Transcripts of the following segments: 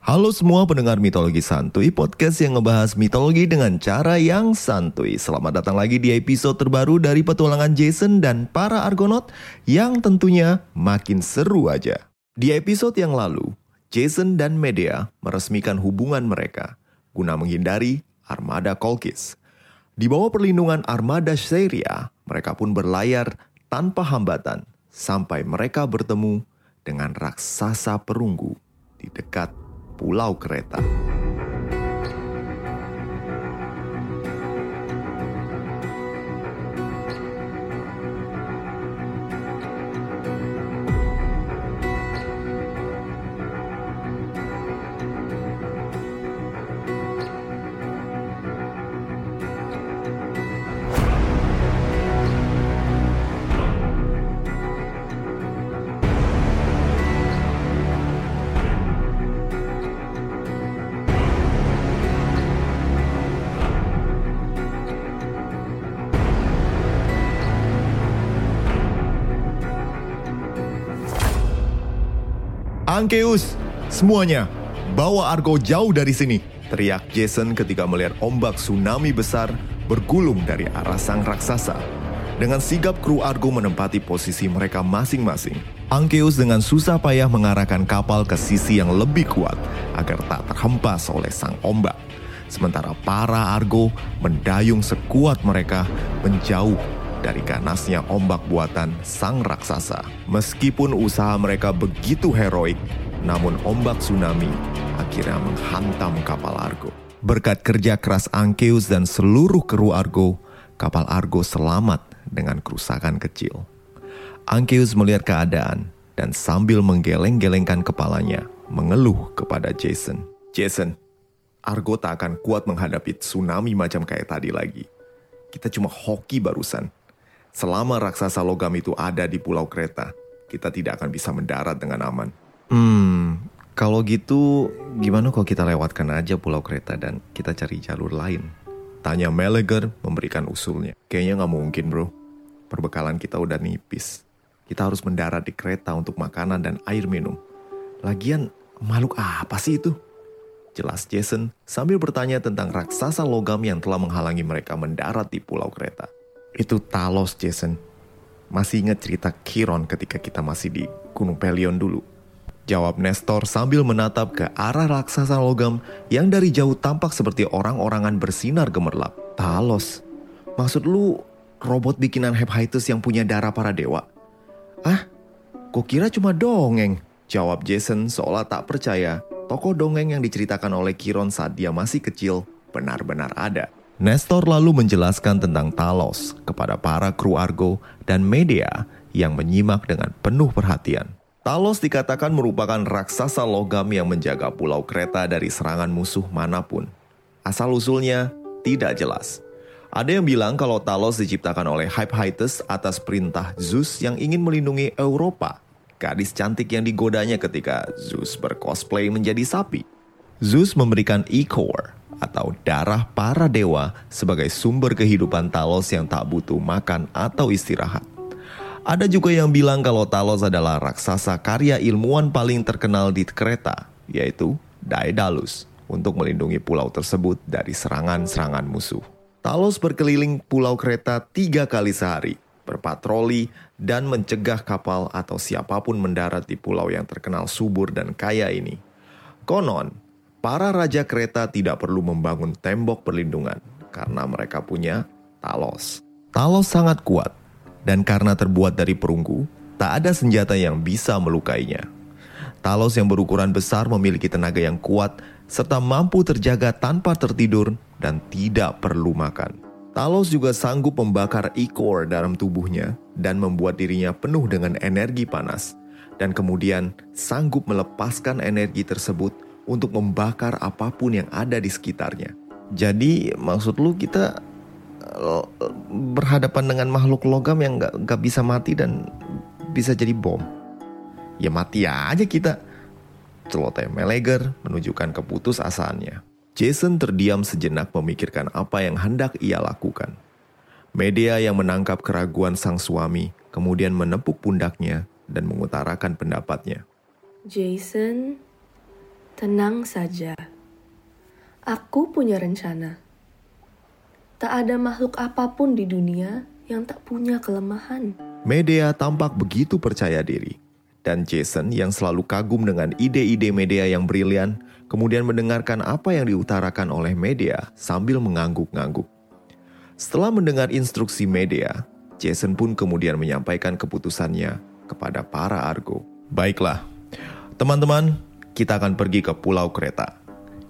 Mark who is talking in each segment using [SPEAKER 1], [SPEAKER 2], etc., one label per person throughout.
[SPEAKER 1] Halo semua pendengar mitologi santuy, podcast yang ngebahas mitologi dengan cara yang santuy. Selamat datang lagi di episode terbaru dari petualangan Jason dan para Argonaut yang tentunya makin seru aja. Di episode yang lalu, Jason dan Medea meresmikan hubungan mereka guna menghindari armada Kolkis. Di bawah perlindungan armada Syria, mereka pun berlayar tanpa hambatan sampai mereka bertemu dengan raksasa perunggu di dekat Pulau Kreta. Ankeus, semuanya, bawa Argo jauh dari sini. Teriak Jason ketika melihat ombak tsunami besar bergulung dari arah sang raksasa. Dengan sigap kru Argo menempati posisi mereka masing-masing. Ankeus dengan susah payah mengarahkan kapal ke sisi yang lebih kuat agar tak terhempas oleh sang ombak. Sementara para Argo mendayung sekuat mereka menjauh dari ganasnya ombak buatan sang raksasa. Meskipun usaha mereka begitu heroik, namun ombak tsunami akhirnya menghantam kapal Argo. Berkat kerja keras Ankeus dan seluruh kru Argo, kapal Argo selamat dengan kerusakan kecil. Ankeus melihat keadaan dan sambil menggeleng-gelengkan kepalanya, mengeluh kepada Jason. Jason, Argo tak akan kuat menghadapi tsunami macam kayak tadi lagi. Kita cuma hoki barusan. Selama raksasa logam itu ada di Pulau Kreta, kita tidak akan bisa mendarat dengan aman. Hmm, kalau gitu gimana kalau kita lewatkan aja Pulau Kreta dan kita cari jalur lain? Tanya Meleger memberikan usulnya. Kayaknya nggak mungkin bro. Perbekalan kita udah nipis. Kita harus mendarat di kereta untuk makanan dan air minum. Lagian makhluk apa sih itu? Jelas Jason sambil bertanya tentang raksasa logam yang telah menghalangi mereka mendarat di Pulau Kreta. Itu Talos, Jason. Masih ingat cerita Kiron ketika kita masih di Gunung Pelion dulu? Jawab Nestor sambil menatap ke arah raksasa logam yang dari jauh tampak seperti orang-orangan bersinar gemerlap. Talos? Maksud lu robot bikinan Hephaestus yang punya darah para dewa? Ah, kok kira cuma dongeng? Jawab Jason seolah tak percaya tokoh dongeng yang diceritakan oleh Kiron saat dia masih kecil benar-benar ada. Nestor lalu menjelaskan tentang Talos kepada para kru Argo dan media yang menyimak dengan penuh perhatian. Talos dikatakan merupakan raksasa logam yang menjaga pulau Kreta dari serangan musuh mana pun. Asal-usulnya tidak jelas. Ada yang bilang kalau Talos diciptakan oleh Hephaestus atas perintah Zeus yang ingin melindungi Eropa, gadis cantik yang digodanya ketika Zeus bercosplay menjadi sapi. Zeus memberikan Ichor atau darah para dewa sebagai sumber kehidupan Talos yang tak butuh makan atau istirahat. Ada juga yang bilang kalau Talos adalah raksasa karya ilmuwan paling terkenal di Kreta, yaitu Daedalus, untuk melindungi pulau tersebut dari serangan-serangan musuh. Talos berkeliling pulau Kreta tiga kali sehari, berpatroli, dan mencegah kapal atau siapa pun mendarat di pulau yang terkenal subur dan kaya ini. Konon, para raja kereta tidak perlu membangun tembok perlindungan karena mereka punya Talos. Talos sangat kuat, dan karena terbuat dari perunggu, tak ada senjata yang bisa melukainya. Talos yang berukuran besar memiliki tenaga yang kuat serta mampu terjaga tanpa tertidur dan tidak perlu makan. Talos juga sanggup membakar ikor dalam tubuhnya dan membuat dirinya penuh dengan energi panas dan kemudian sanggup melepaskan energi tersebut untuk membakar apa pun yang ada di sekitarnya. Jadi maksud lu kita eh, berhadapan dengan makhluk logam yang gak, gak bisa mati dan bisa jadi bom. Ya mati aja kita. Celoteh Meleger menunjukkan keputusasaannya. Jason terdiam sejenak memikirkan apa yang hendak ia lakukan. Media yang menangkap keraguan sang suami kemudian menepuk pundaknya dan mengutarakan pendapatnya.
[SPEAKER 2] Jason, tenang saja. Aku punya rencana. Tak ada makhluk apa pun di dunia yang tak punya kelemahan.
[SPEAKER 1] Media tampak begitu percaya diri. Dan Jason yang selalu kagum dengan ide-ide media yang brilian, kemudian mendengarkan apa yang diutarakan oleh media sambil mengangguk-ngangguk. Setelah mendengar instruksi media, Jason pun kemudian menyampaikan keputusannya kepada para Argo. Baiklah, teman-teman, kita akan pergi ke Pulau Kreta.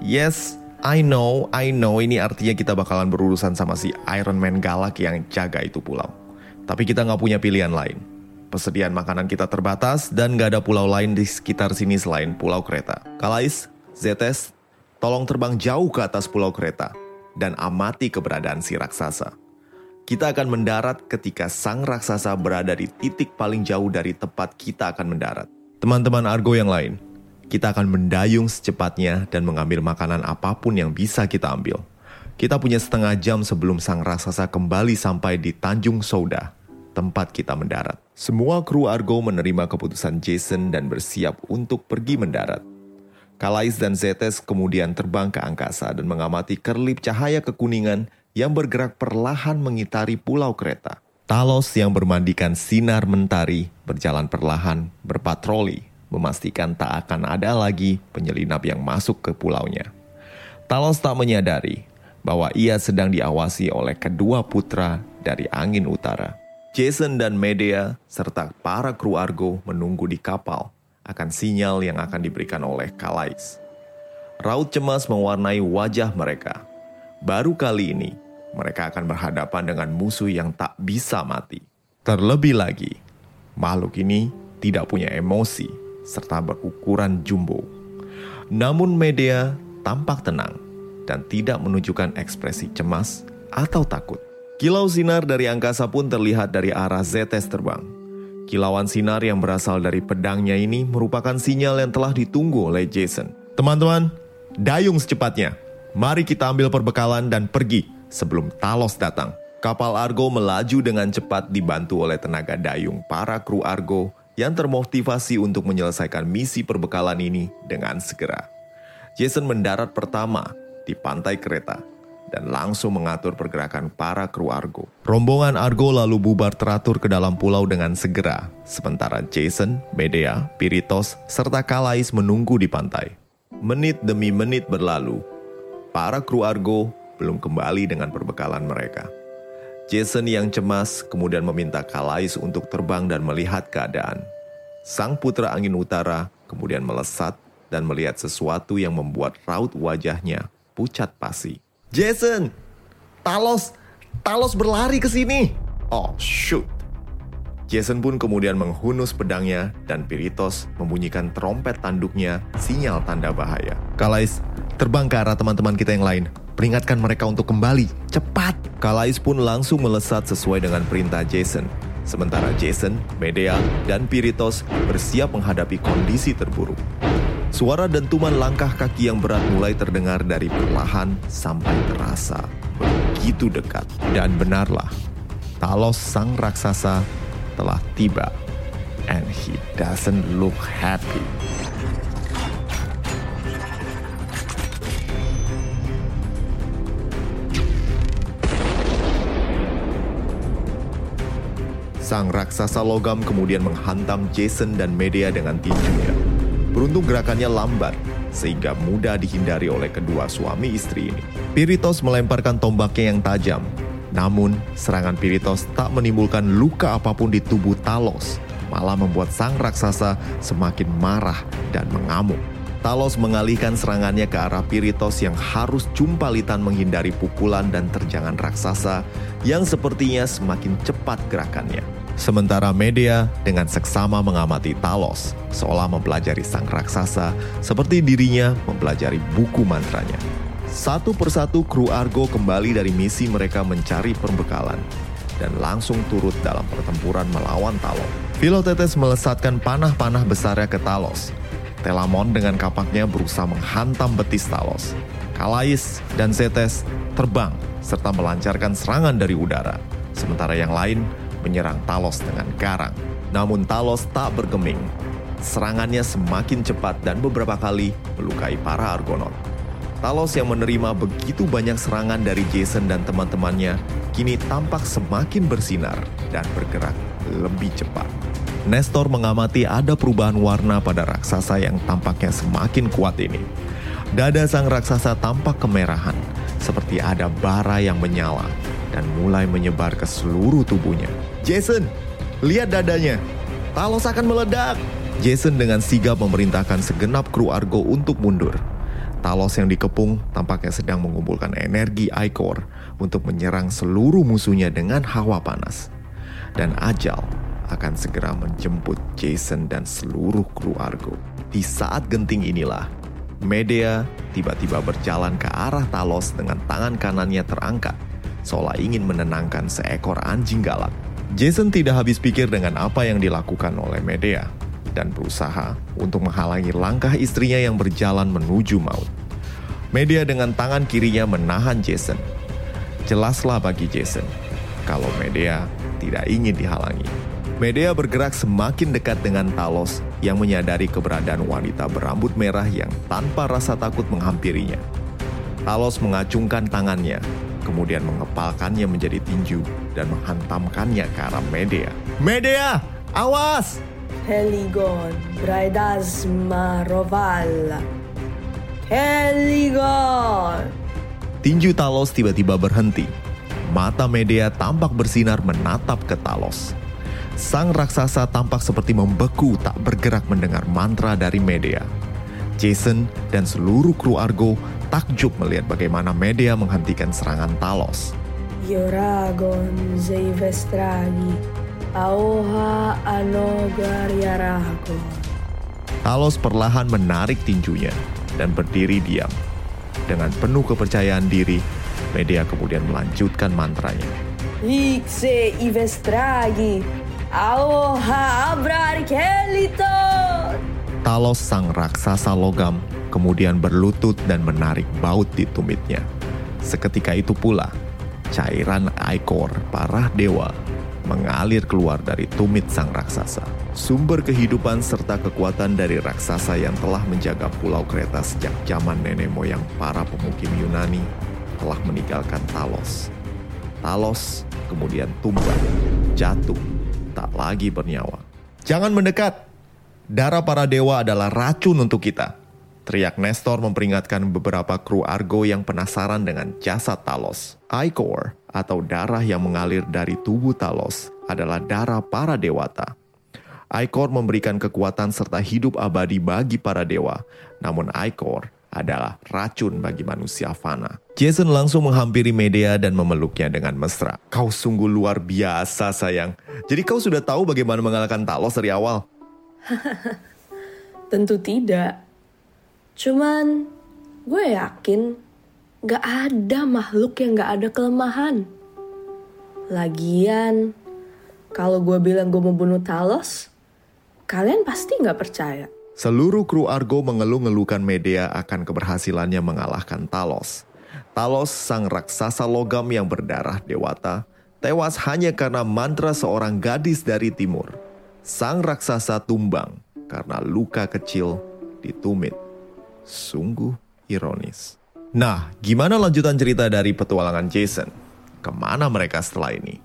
[SPEAKER 1] Yes, I know, I know ini artinya kita bakalan berurusan sama si Iron Man galak yang jaga itu pulau. Tapi kita nggak punya pilihan lain. Persediaan makanan kita terbatas dan nggak ada pulau lain di sekitar sini selain Pulau Kreta. Kalais, Zetes, tolong terbang jauh ke atas Pulau Kreta dan amati keberadaan si raksasa. Kita akan mendarat ketika sang raksasa berada di titik paling jauh dari tempat kita akan mendarat. Teman-teman Argo yang lain, kita akan mendayung secepatnya dan mengambil makanan apa pun yang bisa kita ambil. Kita punya setengah jam sebelum sang raksasa kembali sampai di Tanjung Souda, tempat kita mendarat. Semua kru Argo menerima keputusan Jason dan bersiap untuk pergi mendarat. Kalais dan Zetes kemudian terbang ke angkasa dan mengamati kerlip cahaya kekuningan yang bergerak perlahan mengitari pulau kereta. Talos yang bermandikan sinar mentari berjalan perlahan berpatroli, memastikan tak akan ada lagi penyelinap yang masuk ke pulaunya. Talos tak menyadari bahwa ia sedang diawasi oleh kedua putra dari angin utara. Jason dan Medea serta para kru Argo menunggu di kapal akan sinyal yang akan diberikan oleh Kalais. Raut cemas mewarnai wajah mereka. Baru kali ini, mereka akan berhadapan dengan musuh yang tak bisa mati. Terlebih lagi, makhluk ini tidak punya emosi serta berukuran jumbo. Namun Medea tampak tenang dan tidak menunjukkan ekspresi cemas atau takut. Kilau sinar dari angkasa pun terlihat dari arah Zetes terbang. Kilauan sinar yang berasal dari pedangnya ini merupakan sinyal yang telah ditunggu oleh Jason. Teman-teman, dayung secepatnya. Mari kita ambil perbekalan dan pergi sebelum Talos datang. Kapal Argo melaju dengan cepat dibantu oleh tenaga dayung para kru Argo yang termotivasi untuk menyelesaikan misi perbekalan ini dengan segera. Jason mendarat pertama di pantai kereta dan langsung mengatur pergerakan para kru Argo. Rombongan Argo lalu bubar teratur ke dalam pulau dengan segera, sementara Jason, Medea, Piritos, serta Kalais menunggu di pantai. Menit demi menit berlalu, para kru Argo belum kembali dengan perbekalan mereka. Jason yang cemas kemudian meminta Kalais untuk terbang dan melihat keadaan. Sang putra angin utara kemudian melesat dan melihat sesuatu yang membuat raut wajahnya pucat pasi. Jason, Talos, Talos berlari ke sini. Oh, shoot. Jason pun kemudian menghunus pedangnya dan Piritos membunyikan trompet tanduknya sinyal tanda bahaya. Kalais, terbang ke arah teman-teman kita yang lain. Peringatkan mereka untuk kembali. Cepat! Kalais pun langsung melesat sesuai dengan perintah Jason. Sementara Jason, Medea, dan Piritos bersiap menghadapi kondisi terburuk. Suara dentuman langkah kaki yang berat mulai terdengar dari perlahan sampai terasa begitu dekat. Dan benarlah, Talos sang raksasa telah tiba. And he doesn't look happy. Sang raksasa logam kemudian menghantam Jason dan Medea dengan tinjunya. Beruntung gerakannya lambat, sehingga mudah dihindari oleh kedua suami istri ini. Piritos melemparkan tombaknya yang tajam, namun serangan Piritos tak menimbulkan luka apa pun di tubuh Talos. malah membuat sang raksasa semakin marah dan mengamuk. Talos mengalihkan serangannya ke arah Piritos yang harus jumpalitan menghindari pukulan dan terjangan raksasa yang sepertinya semakin cepat gerakannya. Sementara media dengan seksama mengamati Talos, seolah mempelajari sang raksasa seperti dirinya mempelajari buku mantranya. Satu persatu kru Argo kembali dari misi mereka mencari perbekalan dan langsung turut dalam pertempuran melawan Talos. Filotetes melesatkan panah-panah besarnya ke Talos. Telamon dengan kapaknya berusaha menghantam betis Talos. Kalais dan Zetes terbang serta melancarkan serangan dari udara. Sementara yang lain menyerang Talos dengan garang. Namun Talos tak bergeming. Serangannya semakin cepat dan beberapa kali melukai para Argonaut. Talos yang menerima begitu banyak serangan dari Jason dan teman-temannya kini tampak semakin bersinar dan bergerak lebih cepat. Nestor mengamati ada perubahan warna pada raksasa yang tampaknya semakin kuat ini. Dada sang raksasa tampak kemerahan, seperti ada bara yang menyala dan mulai menyebar ke seluruh tubuhnya. Jason, lihat dadanya. Talos akan meledak. Jason dengan sigap memerintahkan segenap kru Argo untuk mundur. Talos yang dikepung tampaknya sedang mengumpulkan energi Icor untuk menyerang seluruh musuhnya dengan hawa panas. Dan Ajal akan segera menjemput Jason dan seluruh kru Argo. Di saat genting inilah, Medea tiba-tiba berjalan ke arah Talos dengan tangan kanannya terangkat, seolah ingin menenangkan seekor anjing galak. Jason tidak habis pikir dengan apa yang dilakukan oleh Medea dan berusaha untuk menghalangi langkah istrinya yang berjalan menuju maut. Media dengan tangan kirinya menahan Jason. Jelaslah bagi Jason kalau Medea tidak ingin dihalangi. Medea bergerak semakin dekat dengan Talos yang menyadari keberadaan wanita berambut merah yang tanpa rasa takut menghampirinya. Talos mengacungkan tangannya, kemudian mengepalkannya menjadi tinju dan menghantamkannya ke arah Medea. Medea, awas!
[SPEAKER 2] Heligon, Braidas Maroval. Heligon.
[SPEAKER 1] Tinju Talos tiba-tiba berhenti. Mata Medea tampak bersinar menatap ke Talos. Sang raksasa tampak seperti membeku tak bergerak mendengar mantra dari Medea. Jason dan seluruh kru Argo takjub melihat bagaimana Medea menghentikan serangan Talos.
[SPEAKER 2] Yoragon Zeivestragi. Aoha Anogaryaragon.
[SPEAKER 1] Talos perlahan menarik tinjunya dan berdiri diam. Dengan penuh kepercayaan diri, Medea kemudian melanjutkan mantranya.
[SPEAKER 2] Ixe Ivestragi. Aoha Abrarkeliton.
[SPEAKER 1] Talos sang raksasa logam kemudian berlutut dan menarik baut di tumitnya. Seketika itu pula, cairan Aikor, parah dewa, mengalir keluar dari tumit sang raksasa. Sumber kehidupan serta kekuatan dari raksasa yang telah menjaga pulau kereta sejak zaman nenek moyang para pemukim Yunani telah meninggalkan Talos. Talos kemudian tumbang, jatuh, tak lagi bernyawa. Jangan mendekat. Darah para dewa adalah racun untuk kita. Teriak Nestor memperingatkan beberapa kru Argo yang penasaran dengan jasad Talos. Icor, atau darah yang mengalir dari tubuh Talos, adalah darah para dewata. Icor memberikan kekuatan serta hidup abadi bagi para dewa, namun Icor adalah racun bagi manusia fana. Jason langsung menghampiri Medea dan memeluknya dengan mesra. Kau sungguh luar biasa sayang. Jadi kau sudah tahu bagaimana mengalahkan Talos dari awal?
[SPEAKER 2] Tentu tidak. Cuman gue yakin gak ada makhluk yang gak ada kelemahan. Lagian, kalau gue bilang gue mau bunuh Talos, kalian pasti gak percaya.
[SPEAKER 1] Seluruh kru Argo mengeluh-ngeluhkan Medea akan keberhasilannya mengalahkan Talos. Talos, sang raksasa logam yang berdarah dewata, tewas hanya karena mantra seorang gadis dari timur. Sang raksasa tumbang karena luka kecil di tumit. Sungguh ironis. Nah, gimana lanjutan cerita dari petualangan Jason? Ke mana mereka setelah ini?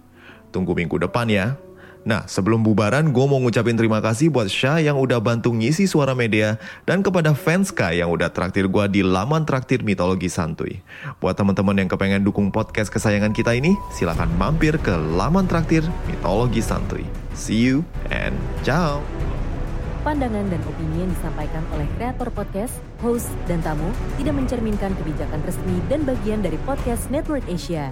[SPEAKER 1] Tunggu minggu depan ya. Nah, sebelum bubaran, gue mau ngucapin terima kasih buat Syah yang udah bantu ngisi suara media dan kepada fans Fanska yang udah traktir gue di laman traktir mitologi santuy. Buat teman-teman yang kepengen dukung podcast kesayangan kita ini, silahkan mampir ke laman traktir mitologi santuy. See you and ciao.
[SPEAKER 3] Pandangan dan opini yang disampaikan oleh kreator podcast, host, dan tamu tidak mencerminkan kebijakan resmi dan bagian dari podcast Network Asia.